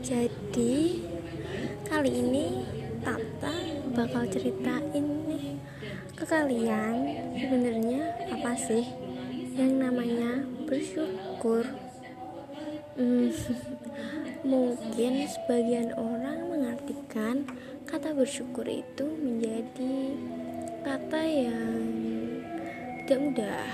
Jadi kali ini Tata bakal ceritain nih ke kalian sebenarnya apa sih yang namanya bersyukur. Hmm, mungkin sebagian orang mengartikan kata bersyukur itu menjadi kata yang tidak mudah